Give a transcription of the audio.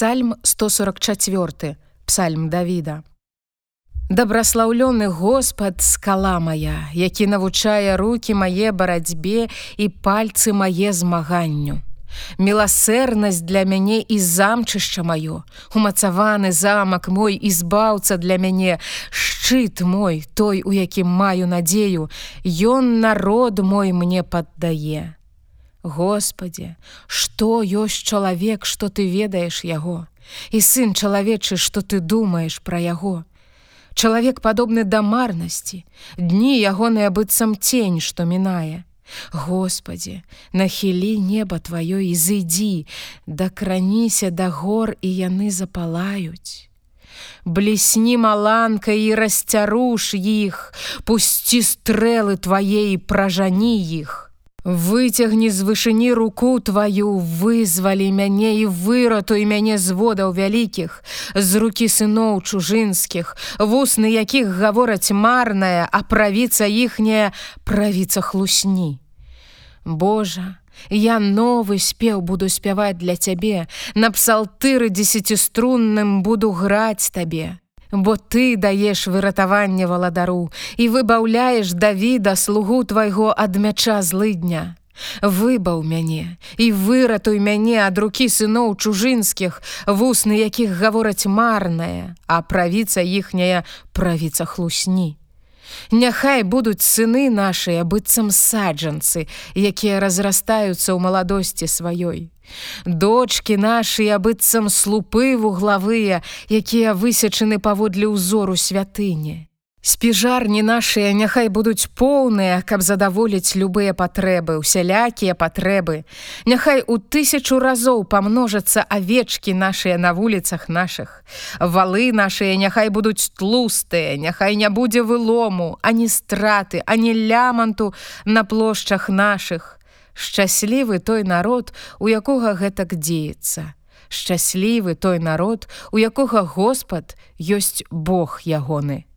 Псальм 144 Псальм Давіда. Дабраслаўлёны Господ скала моя, які навучае руки мае барацьбе і пальцы мае змаганню. Міласэрнасць для мяне і замчышча маё, умацаваны замак мой і збаўца для мяне, шчыт мой, той, у якім маю надзею, Ён народ мой мне паддае. Господі, што ёсць чалавек, што ты ведаеш яго, і сын чалавечы, што ты думаеш пра яго. Чалавек падобны да марнасці, дні ягоныя быццам цень, што мінае. Господі, нахілі неба тваё і зыдзі, дакраніся да гор і яны запалаюць. Блісні маланка і расцяруш іх, пусці стрэлы твае і пражані іх. Выцягні з вышыні руку тваю, вызвалі мяне і выратуй мяне з водаў вялікіх, з рукі сыноў чужынскіх, вусны якіх гавораць марная, а правіца іхняя правіца хлусні. Божа, я новы спеў буду спяваць для цябе, на псалтыры дзесяціструнным буду граць табе бо ты даеш выратаванне валадару і выбаўляеш Давіда слугу твайго ад мяча злыдня. Выбаў мяне і выратуй мяне ад рукі сыноў чужынскіх, вусны якіх гавораць марная, а правіца іхняя правіца хлусні. Няхай будуць сыны нашыя быццам саджанцы, якія разрастаюцца ў маладосці сваёй. Дочки нашыя быццам слупы вуглавыя, якія высечаны паводле ўзору святыні. Спіжарні нашыя няхай будуць поўныя, каб задаволіць любыя патрэбы, усялякія патрэбы. Няхай у тысячу разоў памножацца авечкі нашыя на вуліцах нашых. Валы нашыя няхай будуць тлустыя, няхай не будзе вылому, ані страты, ані ляманту на плошчах наших. Шчаслівы той народ, у якога гэтак дзеецца. Шчаслівы той народ, у якога Господ ёсць Бог ягоны.